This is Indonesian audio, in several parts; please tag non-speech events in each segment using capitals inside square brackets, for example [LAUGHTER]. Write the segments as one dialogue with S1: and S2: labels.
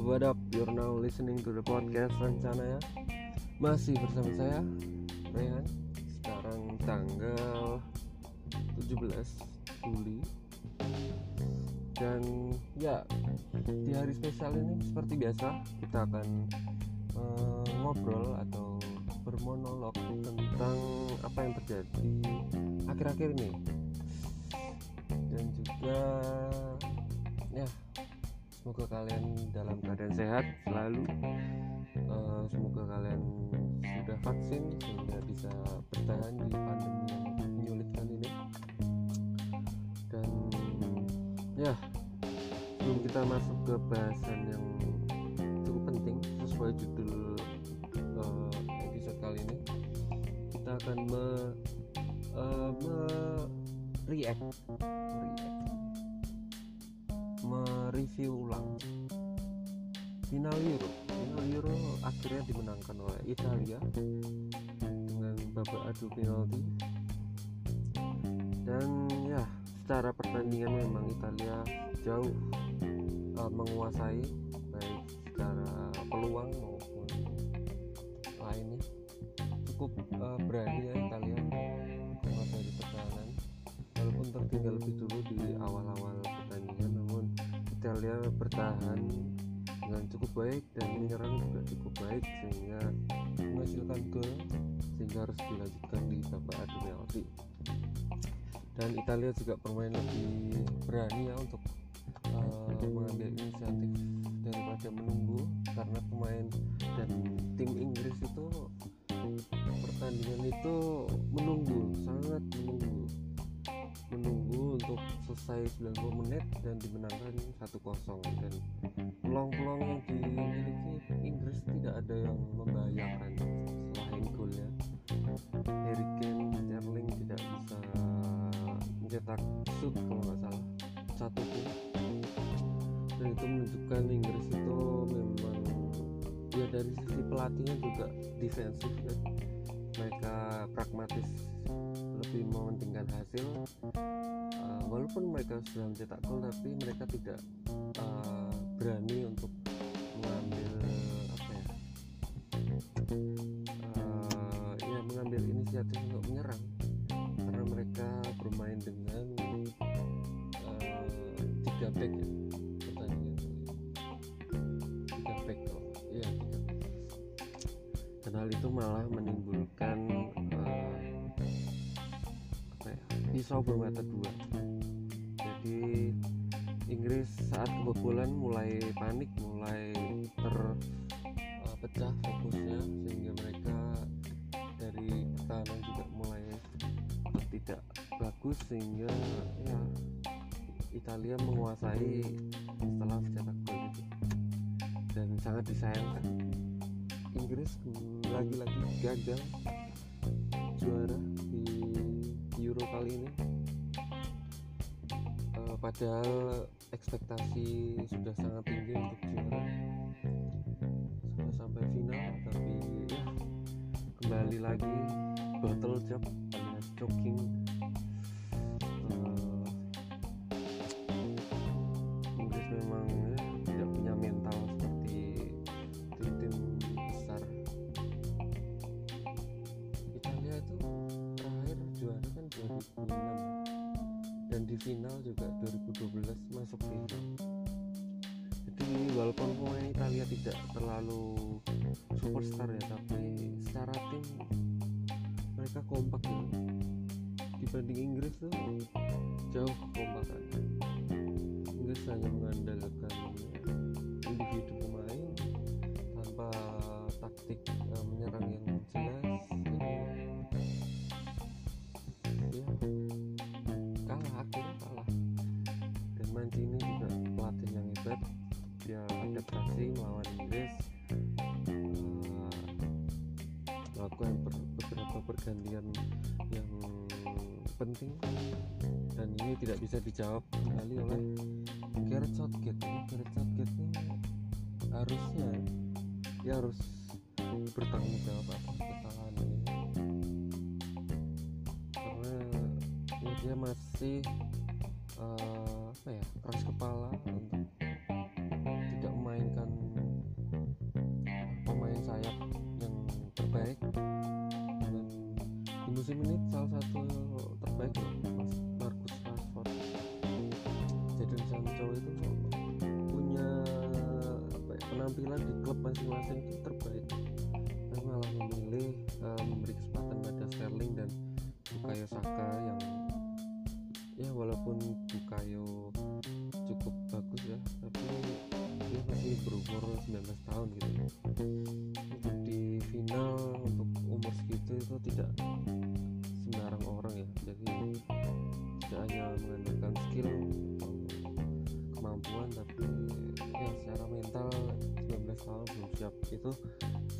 S1: up, what up? You're now listening to the podcast Rencana ya. Masih bersama saya, Rehan. Sekarang tanggal 17 Juli. Dan ya, di hari spesial ini seperti biasa Kita akan uh, ngobrol atau bermonolog tentang apa yang terjadi akhir-akhir ini. Dan juga ya semoga kalian dalam keadaan sehat selalu. Uh, semoga kalian sudah vaksin sehingga bisa bertahan di pandemi yang menyulitkan ini. Dan ya sebelum kita masuk ke bahasan yang cukup penting sesuai judul uh, episode kali ini kita akan me, uh, me react, react mereview ulang. Final Euro. Final Euro akhirnya dimenangkan oleh Italia dengan babak adu penalti. Dan ya secara pertandingan memang Italia jauh uh, menguasai baik secara peluang maupun lainnya. Cukup uh, berani ya Italia di pertahanan. Walaupun tertinggal lebih dulu di awal-awal pertandingan Italia bertahan dengan cukup baik dan menyerang juga cukup baik sehingga menghasilkan gol sehingga harus dilanjutkan di babak adu penalti dan Italia juga bermain lebih berani ya untuk uh, mengambil inisiatif daripada menunggu karena pemain dan tim Inggris itu pertandingan itu menunggu sangat menunggu menunggu untuk selesai 90 menit dan dimenangkan 1-0 dan peluang-peluang yang dimiliki Inggris tidak ada yang membahayakan selain golnya Harry Kane Sterling tidak bisa mencetak shoot kalau nggak salah. Satu pun dan itu menunjukkan Inggris itu memang ya dari sisi pelatihnya juga defensif ya. Mereka pragmatis lebih mementingkan hasil. Uh, walaupun mereka sudah mencetak gol tapi mereka tidak uh, berani untuk mengambil fokusnya sehingga mereka dari pertahanan juga mulai tidak bagus sehingga ya Italia menguasai setelah mencetak gol itu. Dan sangat disayangkan. Inggris lagi-lagi gagal juara di Euro kali ini. Uh, padahal ekspektasi sudah sangat tinggi untuk juara kembali lagi. Bottle job alias choking uh, Inggris memang ya, tidak punya mental seperti tim-tim besar. Italia itu terakhir juara kan 2006 dan di final juga 2012 masuk final. Jadi walaupun pemain Italia tidak terlalu superstar ya tapi secara tim mereka kompak ya. Dibanding Inggris tuh jauh kompakan. Inggris hanya mengandalkan individu pemain tanpa taktik uh, menyerang yang penting. Dan ini tidak bisa dijawab kembali oleh Gareth Southgate. Gareth Southgate ini harusnya dia harus bertanggung jawab atas kesalahan ini. Karena ya dia masih uh, apa ya keras kepala untuk tidak memainkan sayap yang terbaik. Dan di musim ini salah satu loh Mas Marcus Rashford Jadon Sancho itu punya apa ya, penampilan di klub masing-masing itu terbaik. Saya malah memilih uh, memberi kesempatan pada Sterling dan Bukayo Saka yang ya walaupun Bukayo cukup bagus ya tapi dia masih berumur 19 tahun gitu. Untuk di final untuk umur segitu itu tidak sembarang orang ya. Jadi tidak hanya mengandalkan skill kemampuan tapi ya secara mental 19 tahun belum siap. Itu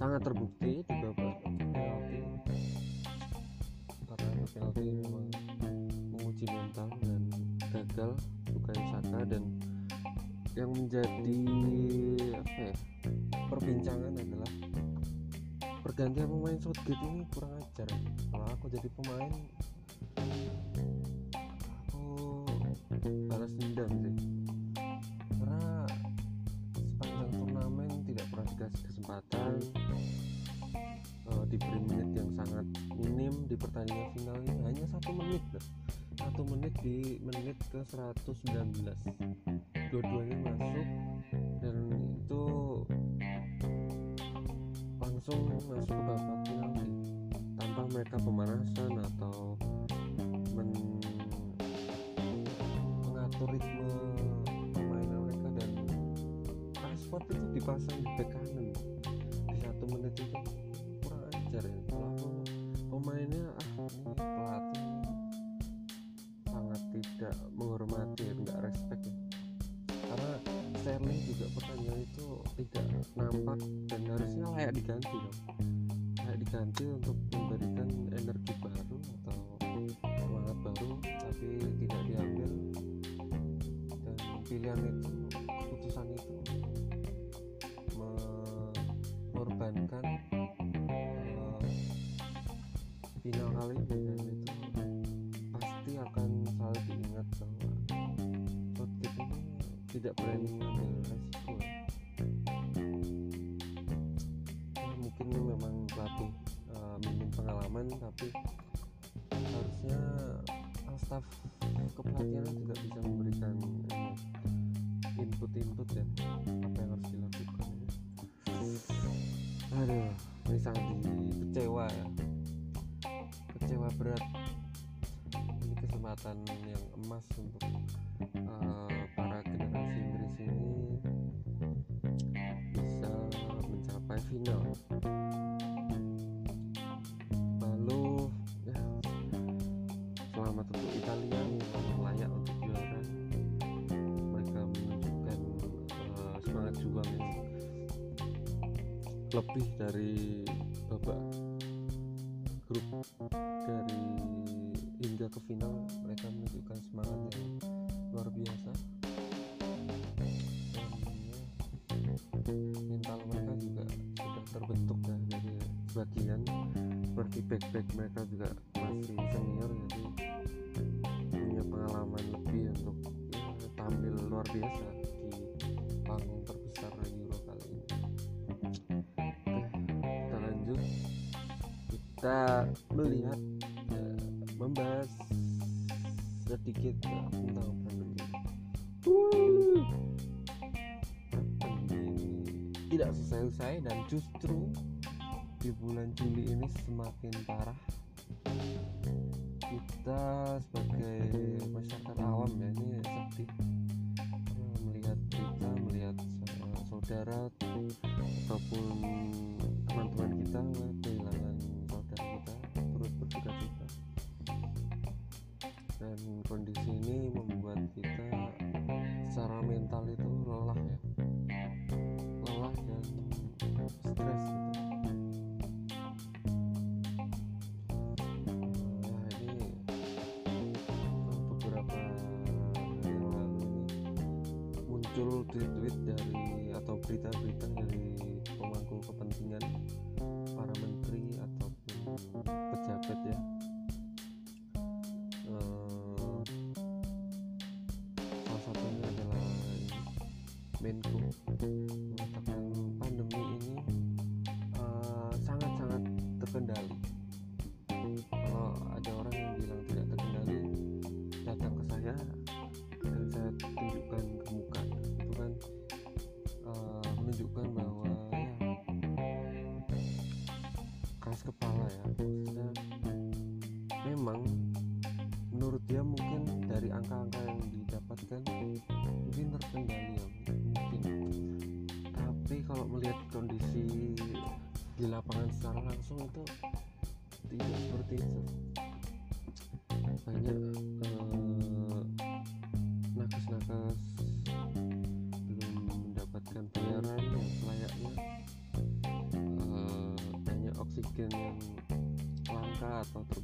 S1: sangat terbukti di babak penalti. Karena penalti memang menguji mental dan gagal bukan Saka dan yang menjadi apa ya perbincangan pergantian pemain Southgate ini kurang ajar. Kalau aku jadi pemain aku balas dendam sih. Karena sepanjang turnamen tidak pernah dikasih kesempatan uh, diberi menit yang sangat minim di pertandingan final ini hanya satu menit loh. Satu menit di menit ke 119 dua-duanya masuk dan itu langsung masuk ke babak penalti tanpa mereka pemanasan atau men mengatur ritme permainan mereka dan Rashford itu dipasang di back kanan diganti dong. Layak diganti untuk memberikan aduh ini sangat kecewa ya. Kecewa berat. Ini kesempatan yang emas untuk uh, para generasi Inggris ini bisa mencapai final lebih dari babak grup dari hingga ke final mereka menunjukkan semangat yang luar biasa. Dan mental mereka juga sudah terbentuk ya dari sebagian seperti back back mereka juga masih senior jadi punya pengalaman lebih untuk ya, tampil luar biasa kita melihat ya, membahas sedikit ya, tentang pandemi tidak selesai-selesai dan justru di bulan Juli ini semakin parah. Kita sebagai masyarakat awam ya ini sedih. Melihat kita melihat uh, saudara ataupun dan kondisi ini membuat kita secara mental itu lelah ya ini, melihat kondisi di lapangan secara langsung itu tidak seperti itu. Banyak eh, nakes-nakes belum mendapatkan bayaran yang selayaknya. Eh, banyak oksigen yang langka atau terbatas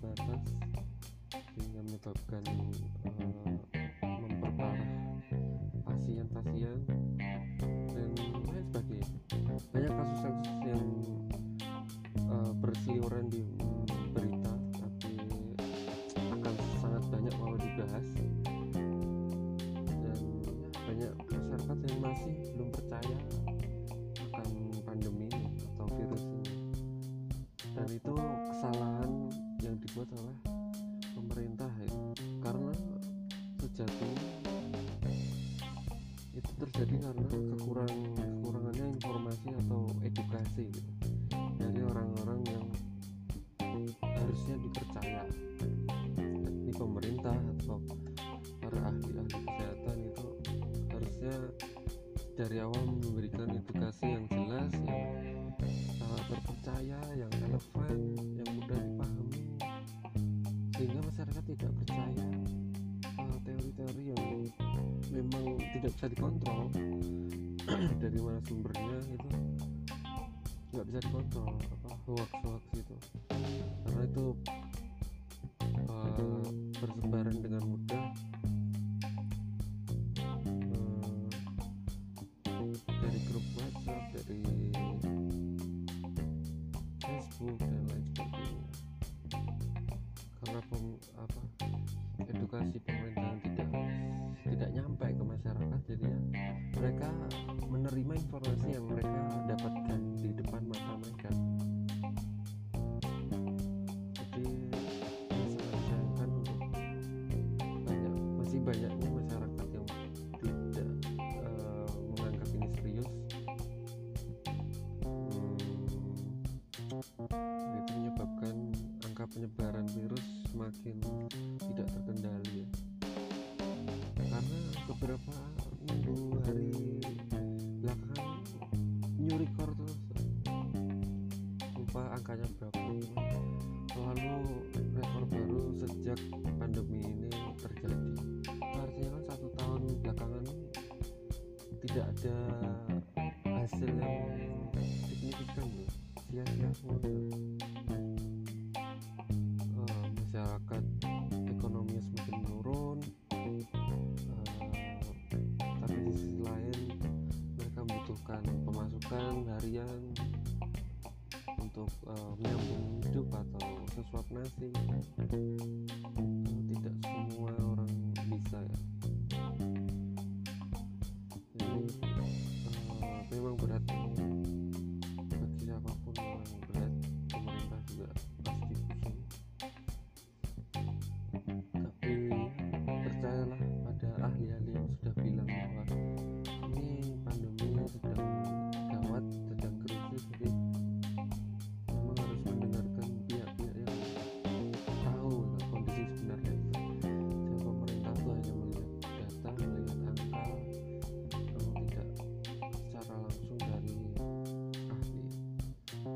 S1: dari awal memberikan edukasi yang jelas yang sangat terpercaya yang relevan yang mudah dipahami sehingga masyarakat tidak percaya uh, teori-teori yang memang tidak bisa dikontrol. [CLEARS THROAT] Dari mana sumbernya itu nggak bisa dikontrol apa hoax hoax itu. Karena itu uh, bersebaran dengan mudah yang mereka dapatkan di depan mata mereka? Jadi disayangkan untuk banyak masih banyaknya masyarakat yang tidak eh, menganggap ini serius. Hmm, itu menyebabkan angka penyebaran virus semakin berapa cuma selalu rekor baru sejak pandemi ini terjadi. Artinya kan satu tahun belakangan tidak ada hasil yang signifikan loh sia-sia. semua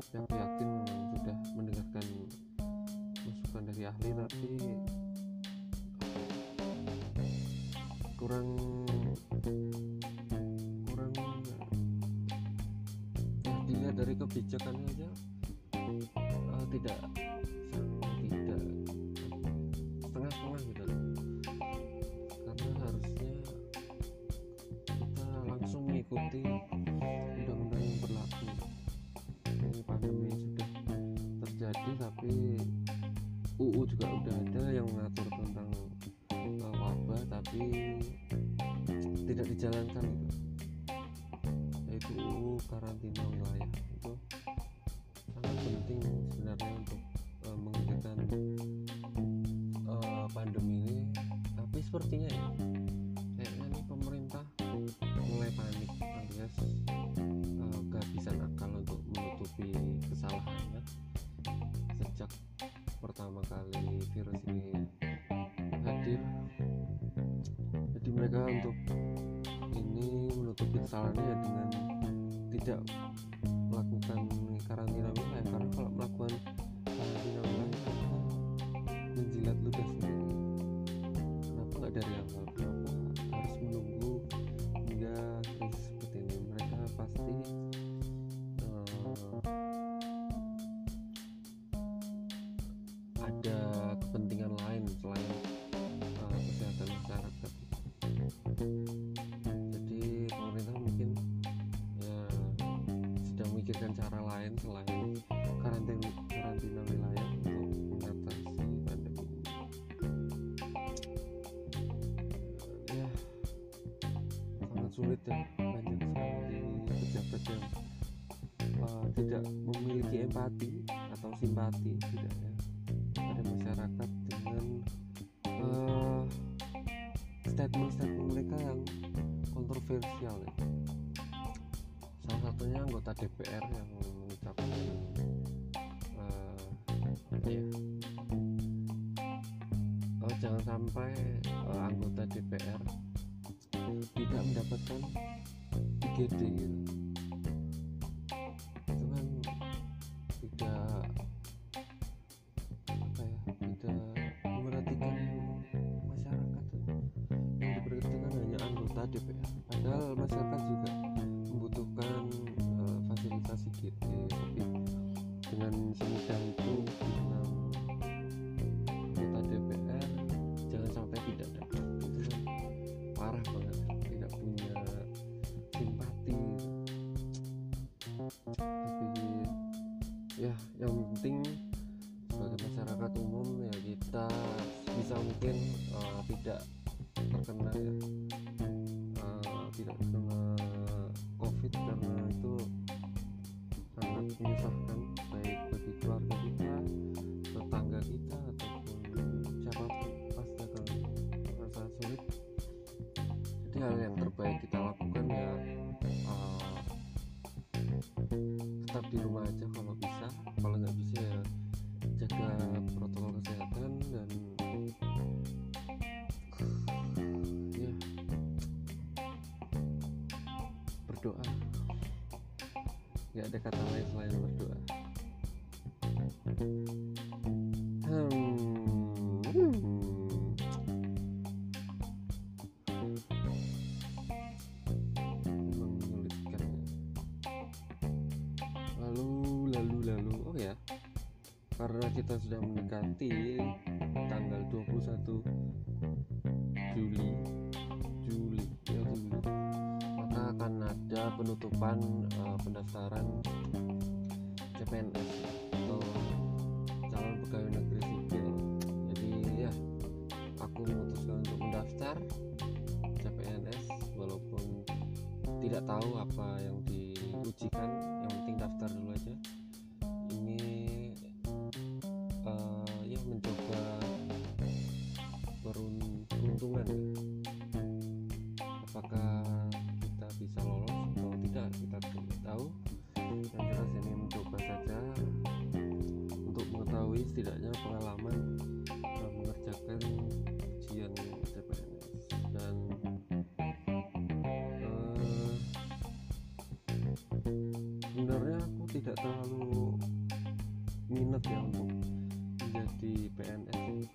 S1: yang yakin sudah mendengarkan masukan dari ahli tapi kurang kurang ya dilihat dari kebijakannya aja eh, tidak tidak setengah-setengah gitu loh. karena harusnya kita langsung mengikuti terjadi tapi UU juga udah ada yang mengatur tentang uh, wabah tapi tidak dijalankan itu. Yaitu UU karantina wilayah. Itu sangat penting sebenarnya untuk uh, menghentikan uh, pandemi ini. Tapi sepertinya ya kesalahannya ya dengan tidak melakukan karantina wilayah. Karena kalau melakukan karantina wilayah mereka menjilat ludah sendiri. Kenapa nggak dari awal sulit ya banyak sekali pejabat yang uh, tidak memiliki empati atau simpati setidaknya pada masyarakat dengan uh, statement-statement mereka yang kontroversial ya. salah satunya anggota DPR yang mengucapkan uh, apa ya oh, jangan sampai uh, anggota DPR tidak mendapatkan IGD gitu. Ya yang penting sebagai masyarakat umum ya kita bisa mungkin eh, tidak terkena ya. Eh, tidak terkena covid karena itu sangat menyusahkan baik bagi keluarga nggak ada kata lain selain berdoa hmm. hmm. Lalu lalu lalu oh ya karena kita sudah mendekati tanggal 21 Juli Juli penutupan eh, pendaftaran CPNS tidak terlalu minat ya untuk menjadi PNS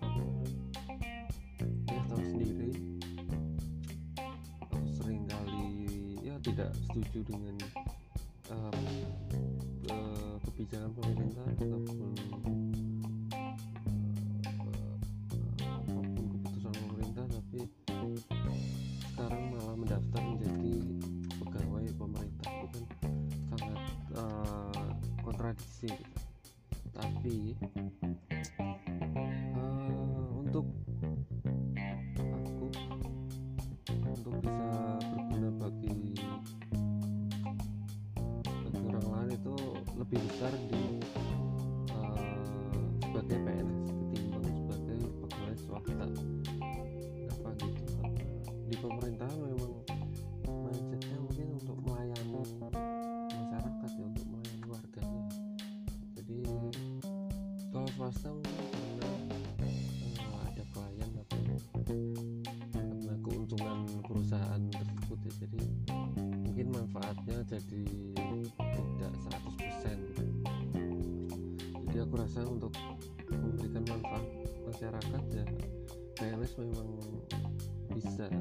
S1: ya tahu sendiri. Aku sering kali ya tidak setuju dengan eh, kebijakan pemerintah ataupun kontradiksi gitu. swasta ada klien tapi karena keuntungan perusahaan tersebut ya. Jadi mungkin manfaatnya jadi tidak 100% jadi aku rasa untuk memberikan manfaat masyarakat ya PLS memang bisa.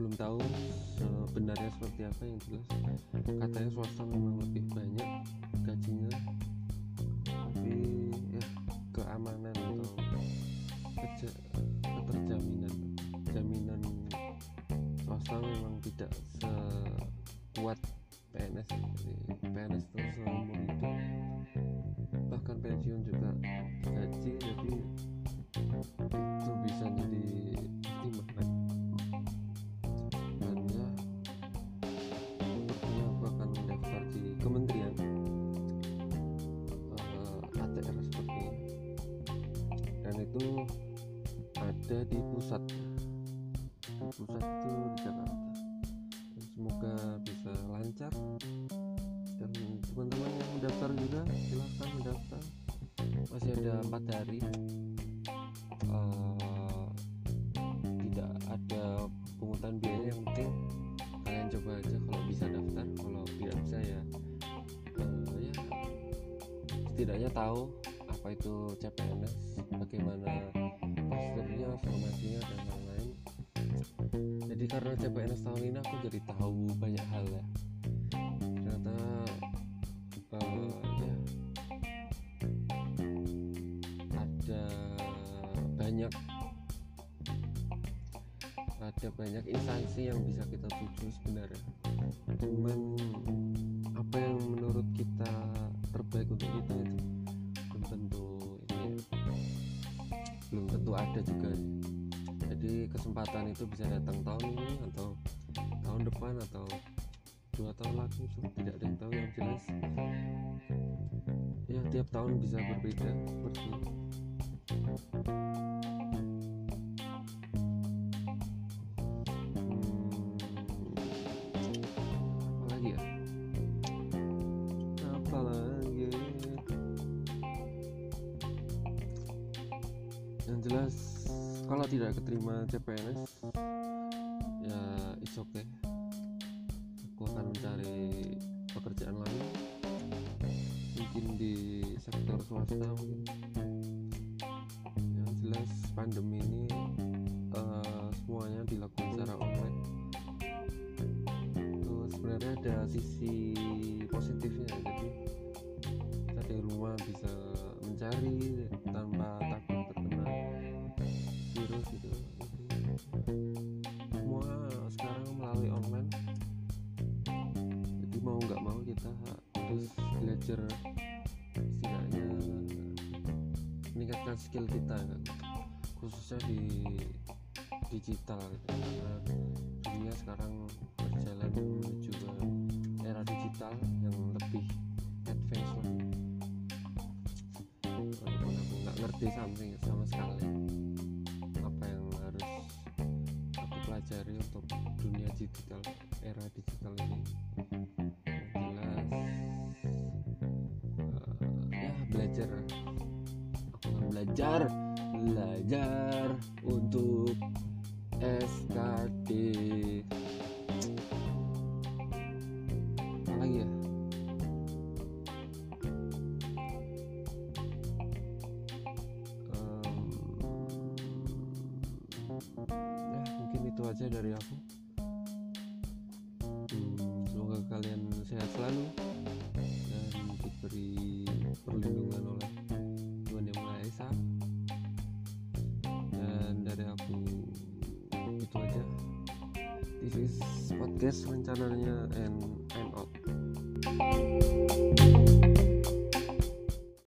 S1: Belum tahu sebenarnya seperti apa yang jelas. Katanya swasta memang lebih banyak ada di pusat. Di pusat itu di Jakarta. Dan semoga bisa lancar. Dan teman-teman yang mendaftar juga silahkan mendaftar. Masih ada empat hari. Uh, tidak ada pungutan biaya yang penting. Kalian coba aja kalau bisa daftar. Kalau tidak bisa ya setidaknya tahu apa itu CPNS bagaimana prosedurnya formasinya dan lain-lain. Jadi karena CPNS tahun ini aku jadi tahu banyak hal ya depan atau dua tahun lagi tidak ada yang tahu yang jelas. Ya tiap tahun bisa berbeda seperti itu jelas kalau tidak keterima CPNS ada sisi positifnya jadi kita di rumah bisa mencari tanpa belajar setidaknya meningkatkan skill kita kan. Khususnya di digital gitu. karena dunia sekarang digital yang lebih advance lagi walaupun aku nggak ngerti something sama sekali. Apa yang harus aku pelajari untuk dunia digital era digital ini? Belajar. Aku akan belajar belajar untuk SKD